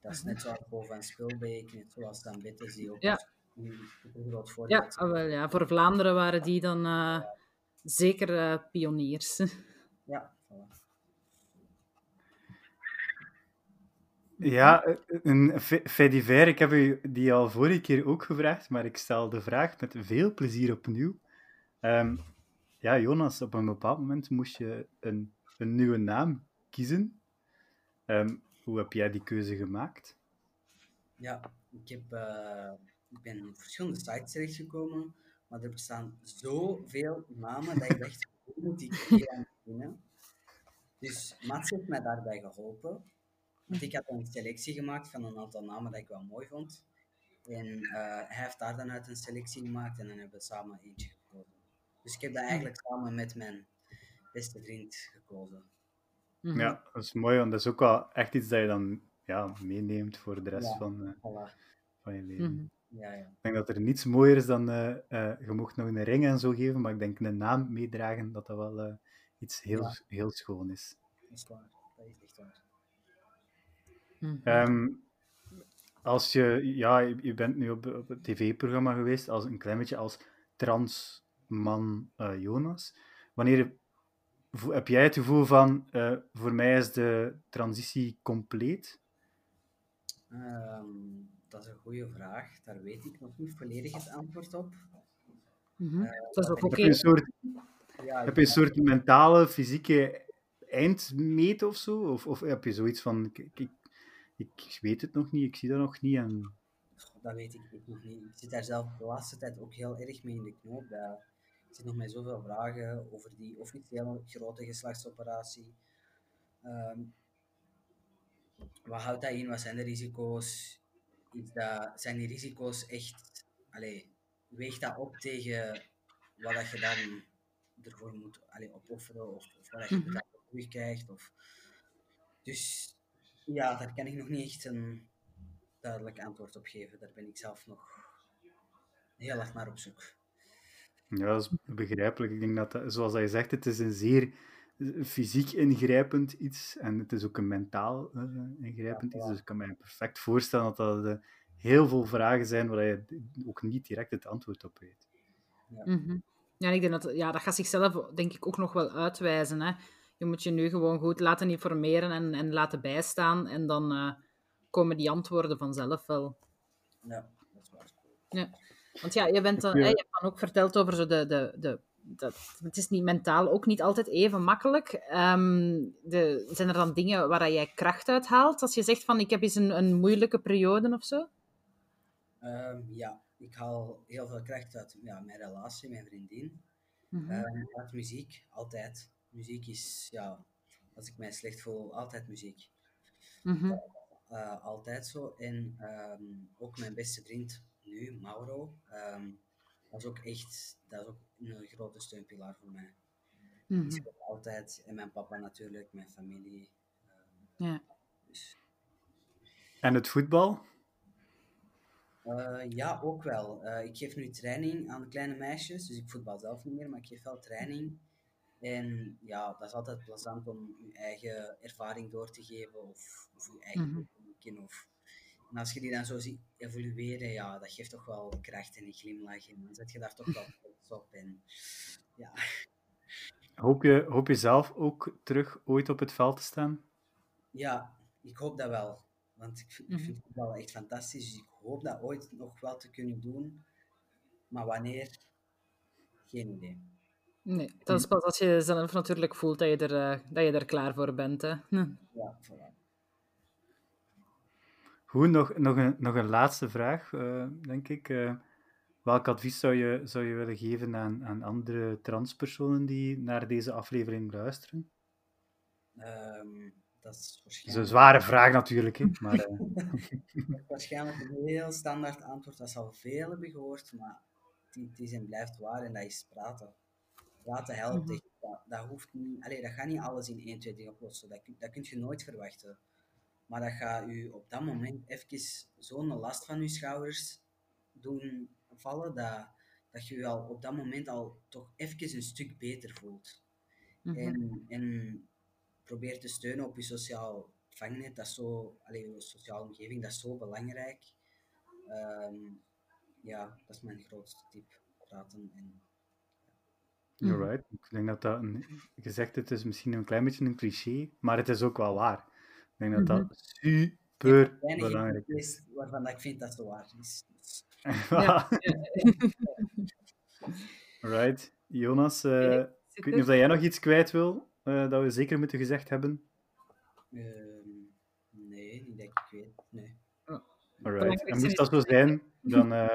Dat is net zoals Bo van Spilbeek, net zoals Dan Bittes, die ook Ja. een een groot voorbeeld Ja, ah, wel, ja, voor Vlaanderen waren die dan uh, zeker uh, pioniers. (laughs) Ja, voilà. Ja, een fait divers. Ik heb u die al vorige keer ook gevraagd, maar ik stel de vraag met veel plezier opnieuw. Um, ja, Jonas, op een bepaald moment moest je een, een nieuwe naam kiezen. Um, hoe heb jij die keuze gemaakt? Ja, ik, heb, uh, ik ben op verschillende sites terechtgekomen, maar er bestaan zoveel namen dat je echt hoe moet ik hier aan. Dus Mats heeft mij daarbij geholpen. Want ik had een selectie gemaakt van een aantal namen dat ik wel mooi vond. En uh, hij heeft daar dan uit een selectie gemaakt en dan hebben we samen eentje gekozen. Dus ik heb dat eigenlijk samen met mijn beste vriend gekozen. Mhm. Ja, dat is mooi, want dat is ook wel echt iets dat je dan ja, meeneemt voor de rest Ja, van, uh, Voilà. van je leven. Mhm. Ja, ja. Ik denk dat er niets mooier is dan, uh, uh, je mocht nog een ring en zo geven, maar ik denk een naam meedragen, dat dat wel iets heel, heel schoon is. Dat is waar. Dat is echt waar. Mhm. Um, als je, ja, je je bent nu op, op het tv-programma geweest, als een klein beetje als transman Jonas. Wanneer heb jij het gevoel van, uh, voor mij is de transitie compleet? Ehm, dat is een goede vraag. Daar weet ik nog niet volledig het antwoord op. Mhm. Eh, Dat is ook heb je een soort, Ja, heb je een soort mentale, fysieke eindmeet of zo? Of, of heb je zoiets van, ik, ik, ik weet het nog niet, ik zie dat nog niet en... Dat weet ik ook nog niet. Ik zit daar zelf de laatste tijd ook heel erg mee in de knoop. Dat, zit nog met zoveel vragen over die officiële grote geslachtsoperatie. Ehm, wat houdt dat in? Wat zijn de risico's? Is dat, zijn die risico's echt... Allee, weegt dat op tegen wat dat je dan ervoor moet allee, opofferen? Of, of wat dat je Mhm. er dan terugkrijgt? Of... Dus ja, daar kan ik nog niet echt een duidelijk antwoord op geven. Daar ben ik zelf nog heel erg naar op zoek. Ja, dat is begrijpelijk. Ik denk dat, dat, zoals dat je zegt, het is een zeer fysiek ingrijpend iets en het is ook een mentaal uh, ingrijpend Ja, iets. Dus ik kan me perfect voorstellen dat dat uh, heel veel vragen zijn waar je ook niet direct het antwoord op weet. Mhm. Ja, ik denk dat, ja, dat gaat zichzelf denk ik ook nog wel uitwijzen. Hè. Je moet je nu gewoon goed laten informeren en, en laten bijstaan en dan uh, komen die antwoorden vanzelf wel. Ja, dat is waar. Ja. Want ja, je, bent, Ja. je hebt dan ook verteld over zo de, de, de, dat, het is niet mentaal ook niet altijd even makkelijk. Um, de, zijn er dan dingen waar jij kracht uit haalt? Als je zegt van ik heb eens een, een moeilijke periode of zo? Um, ja, ik haal heel veel kracht uit ja, mijn relatie, mijn vriendin. Mm -hmm. um, uit muziek, altijd. Muziek is, ja, als ik mij slecht voel, altijd muziek. Mm -hmm. uh, altijd zo. En um, ook mijn beste vriend nu, Mauro, um, dat is ook echt dat is ook een grote steunpilaar voor mij. Mm -hmm. Altijd, en mijn papa natuurlijk, mijn familie. ja. Dus, En het voetbal? Uh, ja, ook wel. Uh, ik geef nu training aan kleine meisjes, dus ik voetbal zelf niet meer, maar ik geef wel training. En ja, dat is altijd plezant om je eigen ervaring door te geven of, of je eigen mm Of, en als je die dan zo ziet evolueren, ja, dat geeft toch wel kracht en een glimlach. En dan zet je daar toch wel (laughs) trots op. En, ja. hoop, je, hoop je zelf ook terug ooit op het veld te staan? ja, ik hoop dat wel. Want ik vind, Mhm. ik vind het wel echt fantastisch. Dus ik hoop dat ooit nog wel te kunnen doen. Maar wanneer? Geen idee. Nee, dat is pas als je zelf natuurlijk voelt dat je er, uh, dat je er klaar voor bent. Hè. Hm. (laughs) Ja, voilà. Goed, nog, nog, een, nog een laatste vraag, uh, denk ik. Uh, welk advies zou je, zou je willen geven aan, aan andere transpersonen die naar deze aflevering luisteren? Um, dat is Dat is waarschijnlijk, een zware vraag natuurlijk, hè? maar eh, (laughs) waarschijnlijk een heel standaard antwoord dat ze al veel hebben gehoord, maar het is en blijft waar en dat is praten. Praten helpt Mhm. echt. Dat, dat, hoeft niet, allee, dat gaat niet alles in 1, 2, 3 oplossen. Dat, dat kun je nooit verwachten. Maar dat gaat u op dat moment even zo'n last van uw schouders doen vallen, dat, dat je je al op dat moment al toch even een stuk beter voelt. Mhm. En, en probeer te steunen op je sociaal vangnet, dat is zo, allee, je sociale omgeving, dat is zo belangrijk. Ehm, ja, dat is mijn grootste tip. Praten en alright. Ik denk dat dat een gezegd het is misschien een klein beetje een cliché, maar het is ook wel waar. Ik denk dat dat Mhm. super weinig belangrijk is waarvan dat ik vind dat zo waar is. (laughs) Ja. (laughs) Alright. Jonas, eh, Oké, ik weet niet of dat jij nog iets kwijt wil, eh, dat we zeker moeten gezegd hebben. ehm, nee, niet dat ik weet. Nee. Alright. belangrijkste En moest dat zo zijn, (laughs) dan eh,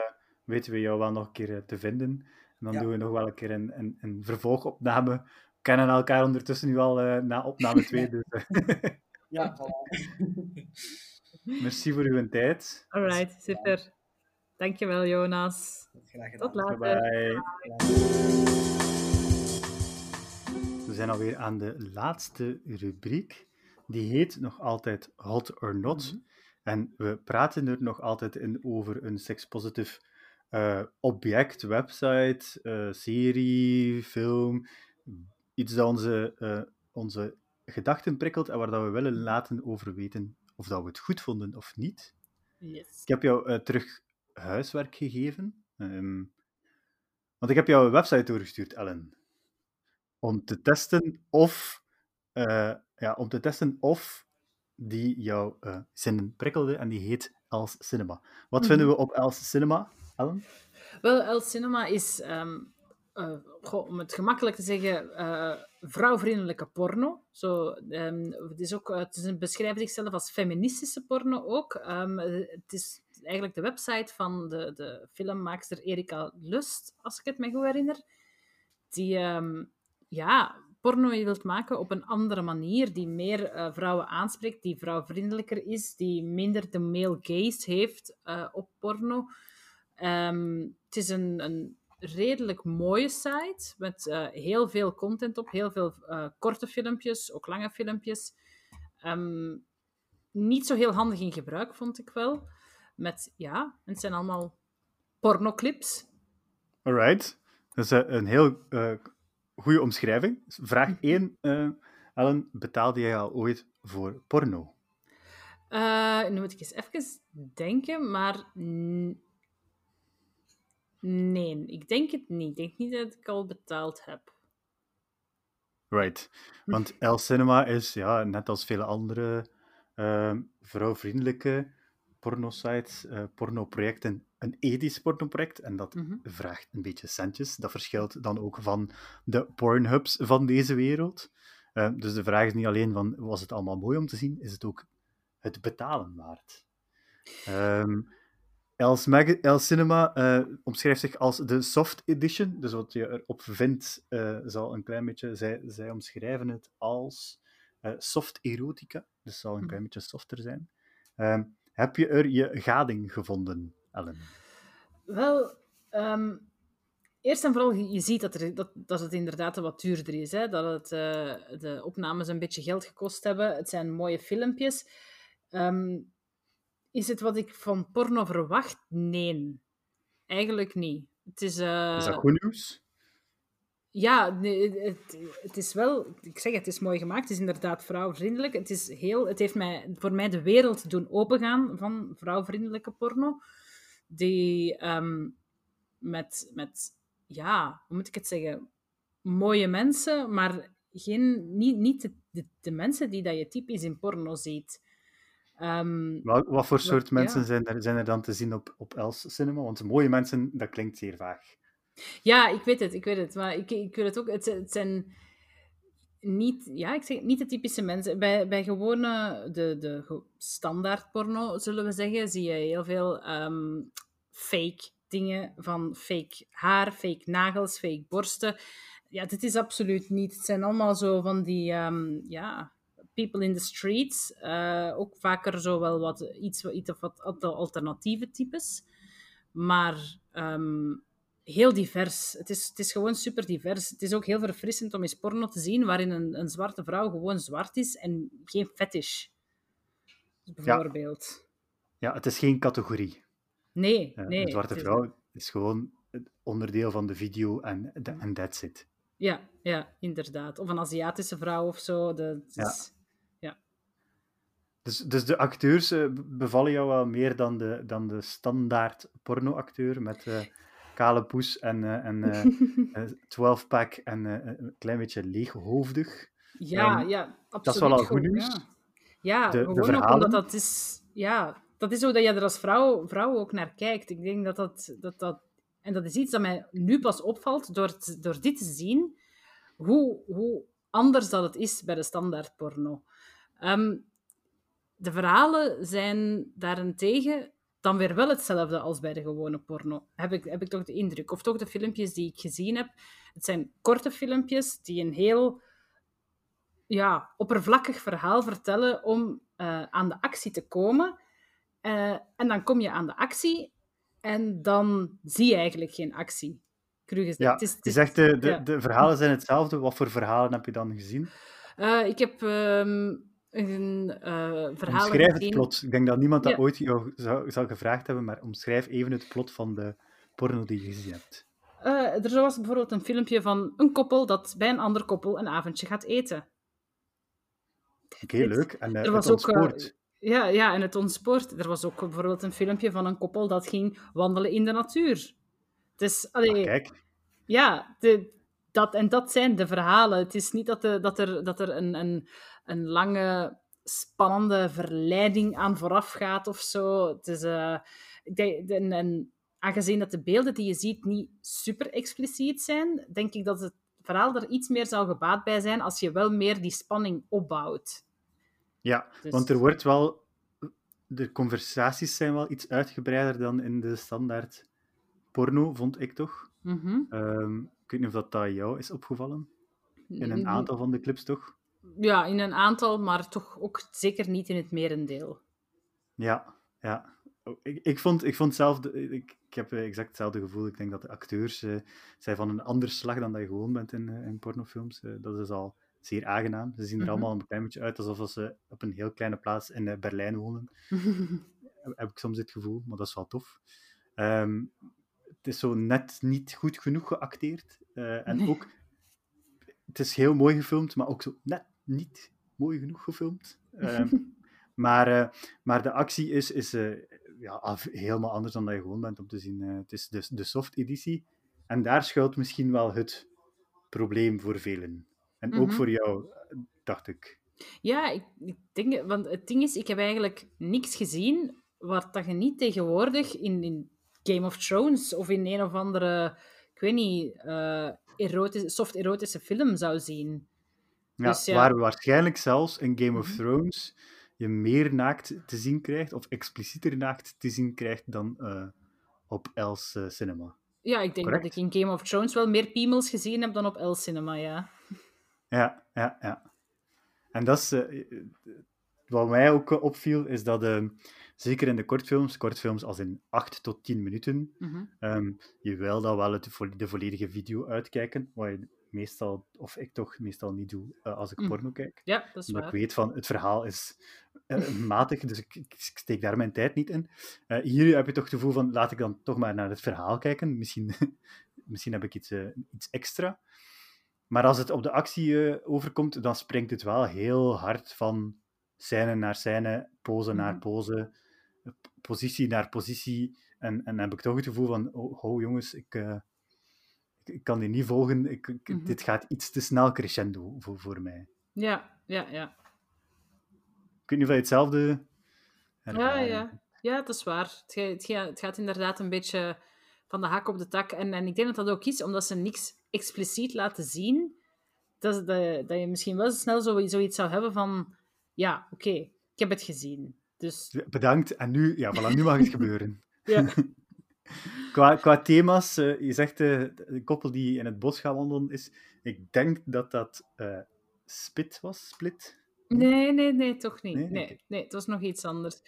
weten we jou wel nog een keer te vinden. En dan Ja. doen we nog wel een keer een, een, een vervolgopname. We kennen elkaar ondertussen nu al eh, na opname 2, dus eh, Ja, (laughs) voilà. merci voor uw tijd. Alright, super. Dankjewel, Jonas. Graag gedaan. Tot later. Bye. Bye. We zijn alweer aan de laatste rubriek. Die heet nog altijd Hot or Not. Mhm. En we praten er nog altijd in over een sekspositief eh object, website, eh, serie, film. Iets dat onze, eh, onze gedachten prikkelt en waar dat we willen laten over weten of dat we het goed vonden of niet. Yes. Ik heb jou eh, terug huiswerk gegeven. ehm, want ik heb jou een website doorgestuurd, Ellen. Om te testen of, eh, ja, om te testen of die jouw eh, zinnen prikkelde. En die heet Els Cinema. Wat Mhm. vinden we op Els Cinema, Ellen? Wel, El Cinema is, ehm, eh, goh, om het gemakkelijk te zeggen, vrouwvriendelijke porno. Zo, ehm, het, is ook, het is beschrijft zichzelf als feministische porno ook. Ehm, eh, het is eigenlijk de website van de, de filmmaakster Erika Lust, als ik het me goed herinner. Die ehm, ja, porno wilt maken op een andere manier, die meer eh, vrouwen aanspreekt, die vrouwvriendelijker is, die minder de male gaze heeft eh, op porno. Het is een, een redelijk mooie site met eh, heel veel content op, heel veel eh, korte filmpjes, ook lange filmpjes. Ehm, niet zo heel handig in gebruik, vond ik wel. Met, ja, het zijn allemaal pornoclips. Alright. Dat is eh, een heel eh goede omschrijving. Vraag 1, eh, Ellen. Betaalde jij al ooit voor porno? Nu moet ik eens even denken, maar nee, ik denk het niet. Ik denk niet dat ik al betaald heb. Right. Want (laughs) El Cinema is, ja, net als vele andere ehm, vrouwvriendelijke pornosites, eh pornoprojecten, een ethisch pornoproject. En dat Mhm. vraagt een beetje centjes. Dat verschilt dan ook van de pornhubs van deze wereld. Eh, dus de vraag is niet alleen van, was het allemaal mooi om te zien? Is het ook het betalen waard? Ehm Els, Mag- El Cinema eh, omschrijft zich als de soft edition. Dus wat je erop vindt, eh, zal een klein beetje... Zij, zij omschrijven het als eh, soft erotica. Dus zal een Mhm. klein beetje softer zijn. Ehm, heb je er je gading gevonden, Ellen? Wel, ehm, eerst en vooral, je ziet dat, er, dat, dat het inderdaad wat duurder is. Hè? Dat het, de opnames een beetje geld gekost hebben. Het zijn mooie filmpjes. Ehm, is het wat ik van porno verwacht? Nee. Eigenlijk niet. Het is... eh, Is dat goed nieuws? Ja, het, het is wel, ik zeg het, is mooi gemaakt. Het is inderdaad vrouwvriendelijk. Het, is heel, het heeft mij, voor mij de wereld doen opengaan van vrouwvriendelijke porno. Die ehm, met, met, ja, hoe moet ik het zeggen? Mooie mensen, maar geen, niet, niet de, de, de mensen die dat je typisch in porno ziet. Ehm, Wat, wat voor soort mensen zijn er, zijn er dan te zien op, op Els Cinema? Want mooie mensen, dat klinkt zeer vaag. Ja, ik weet het, ik weet het. Maar ik, ik weet het ook. Het, het zijn niet, ja, ik zeg, niet de typische mensen. Bij, bij gewone, de, de standaard porno, zullen we zeggen, zie je heel veel ehm, fake dingen. Van fake haar, fake nagels, fake borsten. Ja, dit is absoluut niet. Het zijn allemaal zo van die, ehm, ja, People in the Streets. eh, ook vaker zo wel wat, iets, iets of wat alternatieve types. Maar ehm, heel divers. Het is, het is gewoon super divers. Het is ook heel verfrissend om eens porno te zien waarin een, een zwarte vrouw gewoon zwart is en geen fetish. Bijvoorbeeld. Ja, het is geen categorie. Nee, Eh, nee. een zwarte is- vrouw is gewoon het onderdeel van de video en that's it. Ja, ja, inderdaad. Of een Aziatische vrouw of zo. Dat Ja. Dus, dus de acteurs eh, bevallen jou wel meer dan de, dan de standaard pornoacteur met eh, kale poes en, eh, en eh, (laughs) 12-pack en een klein beetje leeghoofdig. Ja, ja, absoluut. dat is wel al goed nieuws. Ja, De- de gewoon ook omdat dat is... Ja, dat is zo dat je er als vrouw, vrouw ook naar kijkt. Ik denk dat dat, dat dat... En dat is iets dat mij nu pas opvalt door, het- door dit te zien, hoe, hoe anders dat het is bij de standaard porno. Ehm, de verhalen zijn daarentegen dan weer wel hetzelfde als bij de gewone porno. Heb ik, heb ik toch de indruk. Of toch de filmpjes die ik gezien heb. Het zijn korte filmpjes die een heel ja, oppervlakkig verhaal vertellen om eh, aan de actie te komen. Eh, en dan kom je aan de actie en dan zie je eigenlijk geen actie. Gezegd. Ja, Het is- het je zegt de, de, ja. de verhalen zijn hetzelfde. Wat voor verhalen heb je dan gezien? Eh, ik heb ehm, een eh verhaal Omschrijf het plot. Ik denk dat niemand dat Ja. ooit jou zou, zou gevraagd hebben, maar omschrijf even het plot van de porno die je gezien hebt. Eh, er was bijvoorbeeld een filmpje van een koppel dat bij een ander koppel een avondje gaat eten. Oké, Het- leuk. En eh, er het was ook, eh, ontspoort. Ja, ja, en het ontspoort. Er was ook bijvoorbeeld een filmpje van een koppel dat ging wandelen in de natuur. Dus, allee, Ah, kijk, ja, de, dat, en dat zijn de verhalen. Het is niet dat, de, dat er, dat er een, een, een lange, spannende verleiding aan vooraf gaat of zo. Het is, ik denk- en, en aangezien dat de beelden die je ziet niet super expliciet zijn, denk ik dat het verhaal er iets meer zou gebaat bij zijn als je wel meer die spanning opbouwt. ja, Dus- want er wordt wel... De conversaties zijn wel iets uitgebreider dan in de standaard porno, vond ik toch. Mhm. Ehm, ik weet niet of dat, dat jou is opgevallen. In een aantal van de clips, toch? Ja, in een aantal, maar toch ook zeker niet in het merendeel. Ja, ja. Oh, Ik, ik, vond, ik vond zelf, ik, ik heb exact hetzelfde gevoel. Ik denk dat de acteurs eh, zijn van een ander slag dan dat je gewoon bent in, eh, in pornofilms. Eh, dat is al zeer aangenaam. Ze zien er Mhm. allemaal een klein beetje uit alsof ze op een heel kleine plaats in Berlijn wonen. (laughs) Heb- ik soms het gevoel, maar dat is wel tof. Ehm, het is zo net niet goed genoeg geacteerd. en Nee. ook, het is heel mooi gefilmd, maar ook zo net niet mooi genoeg gefilmd. (laughs) Ehm, maar, eh, maar de actie is, is eh, ja, af- helemaal anders dan dat je gewoon bent om te zien. Eh, het is dus de soft editie. En daar schuilt misschien wel het probleem voor velen. En ook Mhm. voor jou, dacht ik. Ja, ik, ik denk, want het ding is, ik heb eigenlijk niks gezien wat dat je niet tegenwoordig in, in Game of Thrones of in een of andere, ik weet niet, erotische, soft-erotische film zou zien. Ja, Dus ja. Waar waarschijnlijk zelfs in Game of Mhm. Thrones je meer naakt te zien krijgt, of explicieter naakt te zien krijgt dan eh, op Els eh, Cinema. Ja, ik denk Correct. dat ik in Game of Thrones wel meer piemels gezien heb dan op El Cinema, ja. Ja, ja, ja. En dat is... eh, wat mij ook opviel, is dat eh, zeker in de kortfilms, kortfilms als in 8 tot 10 minuten, Mhm. ehm, je wil dan wel het, de volledige video uitkijken, wat je meestal, of ik toch meestal niet doe eh, als ik Mhm. porno kijk. Ja, dat is Omdat waar. ik weet van het verhaal is eh, (laughs) matig, dus ik, steek daar mijn tijd niet in. Eh, hier heb je toch het gevoel van laat ik dan toch maar naar het verhaal kijken. Misschien, (laughs) misschien heb ik iets, iets extra. Maar als het op de actie overkomt, dan springt het wel heel hard van scène naar scène, pose naar Mhm. pose, positie naar positie. En, en heb ik toch het gevoel van, oh, oh, jongens, ik, ik, kan die niet volgen. Ik, ik- Mhm. Dit gaat iets te snel crescendo voor, voor mij. Ja, ja, ja. Ik weet niet of je hetzelfde Ja, ja. ja, dat is waar. Het, het, ga- het gaat inderdaad een beetje van de hak op de tak. En, en ik denk dat dat ook is, omdat ze niks expliciet laten zien, dat, dat, dat je misschien wel snel zo, zoiets zou hebben van, ja, oké, ik heb het gezien. Dus Bedankt. En nu, ja, voilà, nu mag het (laughs) gebeuren. ja, (laughs) Qua, qua thema's, eh, je zegt eh, de koppel die in het bos gaat wandelen is. Ik denk dat dat eh, Spit was, Split. Nee, nee, nee, toch niet. Nee? Nee, nee, het was nog iets anders.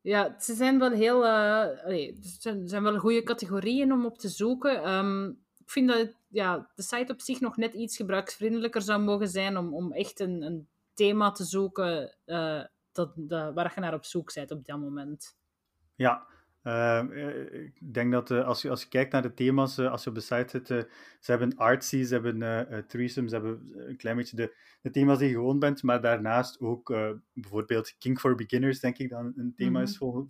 Ja, ze zijn wel heel... eh allee, het zijn, wel goede categorieën om op te zoeken. Ehm, ik vind dat het- ja, de site op zich nog net iets gebruiksvriendelijker zou mogen zijn om, om echt een, een thema te zoeken eh, dat, dat, waar je naar op zoek bent op dat moment. Ja, ehm, eh, ik denk dat eh, als, je, als je kijkt naar de thema's, eh, als je op de site zit, ze hebben artsy, ze hebben eh eh, threesome, ze hebben een klein beetje de, de thema's die je gewoon bent, maar daarnaast ook bijvoorbeeld King for Beginners, denk ik dat een thema is voor,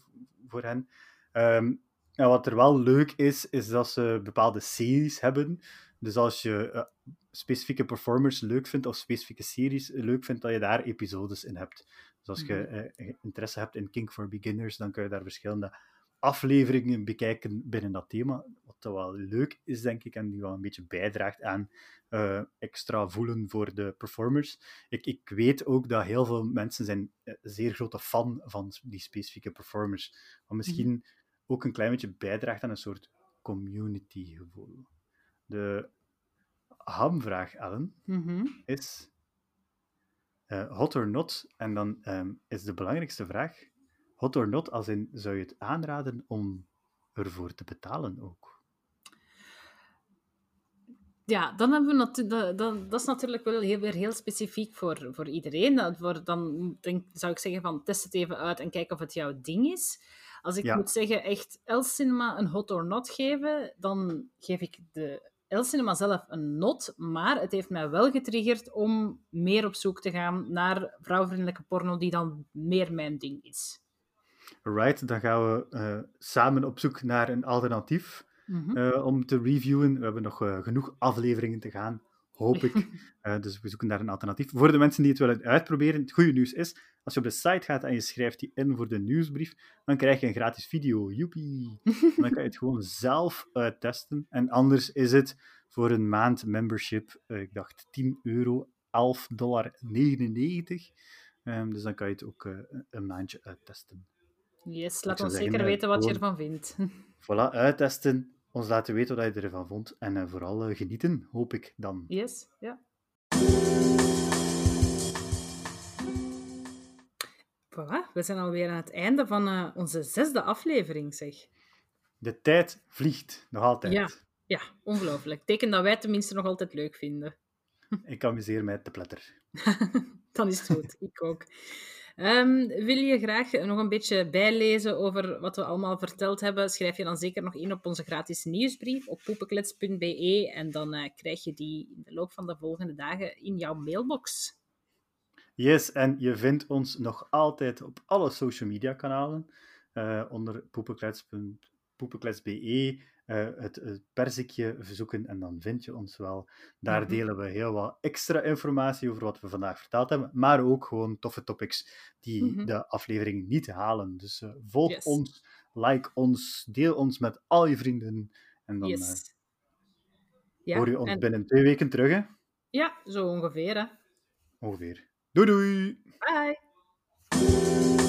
voor hen. Ehm, en wat er wel leuk is, is dat ze bepaalde series hebben. Dus als je specifieke performers leuk vindt of specifieke series leuk vindt, dat je daar episodes in hebt. Dus als je eh, interesse hebt in King for Beginners, dan kun je daar verschillende afleveringen bekijken binnen dat thema. Wat wel leuk is, denk ik, en die wel een beetje bijdraagt aan eh, extra voelen voor de performers. Ik, ik weet ook dat heel veel mensen zijn eh, zeer grote fan van die specifieke performers. Wat misschien ook een klein beetje bijdraagt aan een soort community gevoel. De hamvraag, Ellen, Mhm. is eh, hot or not. En dan ehm, is de belangrijkste vraag, hot or not, als in, zou je het aanraden om ervoor te betalen ook? Ja, dan hebben we dat, dat, dat is natuurlijk wel heel, weer heel specifiek voor, voor iedereen. Dat voor, dan denk, zou ik zeggen van test het even uit en kijk of het jouw ding is. Als ik Ja. moet zeggen echt El-Cinema een hot or not geven, dan geef ik de El-Cinema zelf een not, maar het heeft mij wel getriggerd om meer op zoek te gaan naar vrouwvriendelijke porno die dan meer mijn ding is. Alright, dan gaan we eh, samen op zoek naar een alternatief Mhm. eh, om te reviewen. We hebben nog eh, genoeg afleveringen te gaan, hoop ik. (laughs) Dus we zoeken naar een alternatief. Voor de mensen die het willen uitproberen, het goede nieuws is, als je op de site gaat en je schrijft die in voor de nieuwsbrief, dan krijg je een gratis video. Joepie! (laughs) dan kan je het gewoon zelf uittesten. En anders is het voor een maand membership, ik dacht 10 euro, 11,99 dollar. Ehm, dus dan kan je het ook een maandje uittesten. Yes, laat ons zeggen, zeker eh, weten wat je ervan vindt. (laughs) Voilà, uittesten, ons laten weten wat je ervan vond en eh, vooral eh, genieten, hoop ik dan. Yes, ja. Voilà, we zijn alweer aan het einde van onze zesde aflevering, zeg. De tijd vliegt, nog altijd. Ja. Ja, ongelooflijk. Teken dat wij het tenminste nog altijd leuk vinden. Ik amuseer mij te pletter. (laughs) Dan is het goed, ik ook. Ehm, wil je graag nog een beetje bijlezen over wat we allemaal verteld hebben? Schrijf je dan zeker nog in op onze gratis nieuwsbrief op poepenklets.be en dan eh, krijg je die in de loop van de volgende dagen in jouw mailbox. Yes, en je vindt ons nog altijd op alle social media kanalen eh, onder poepenklets. poepenklets.be. eh, het, het perzikje verzoeken en dan vind je ons wel. Daar Mhm. delen we heel wat extra informatie over wat we vandaag verteld hebben, maar ook gewoon toffe topics die Mhm. de aflevering niet halen. Dus eh, volg Yes. ons, like ons, deel ons met al je vrienden en dan Yes. Ja, hoor je ons en- binnen twee weken terug, hè? ja, zo ongeveer. Hè. ongeveer. Doei doei! Bye!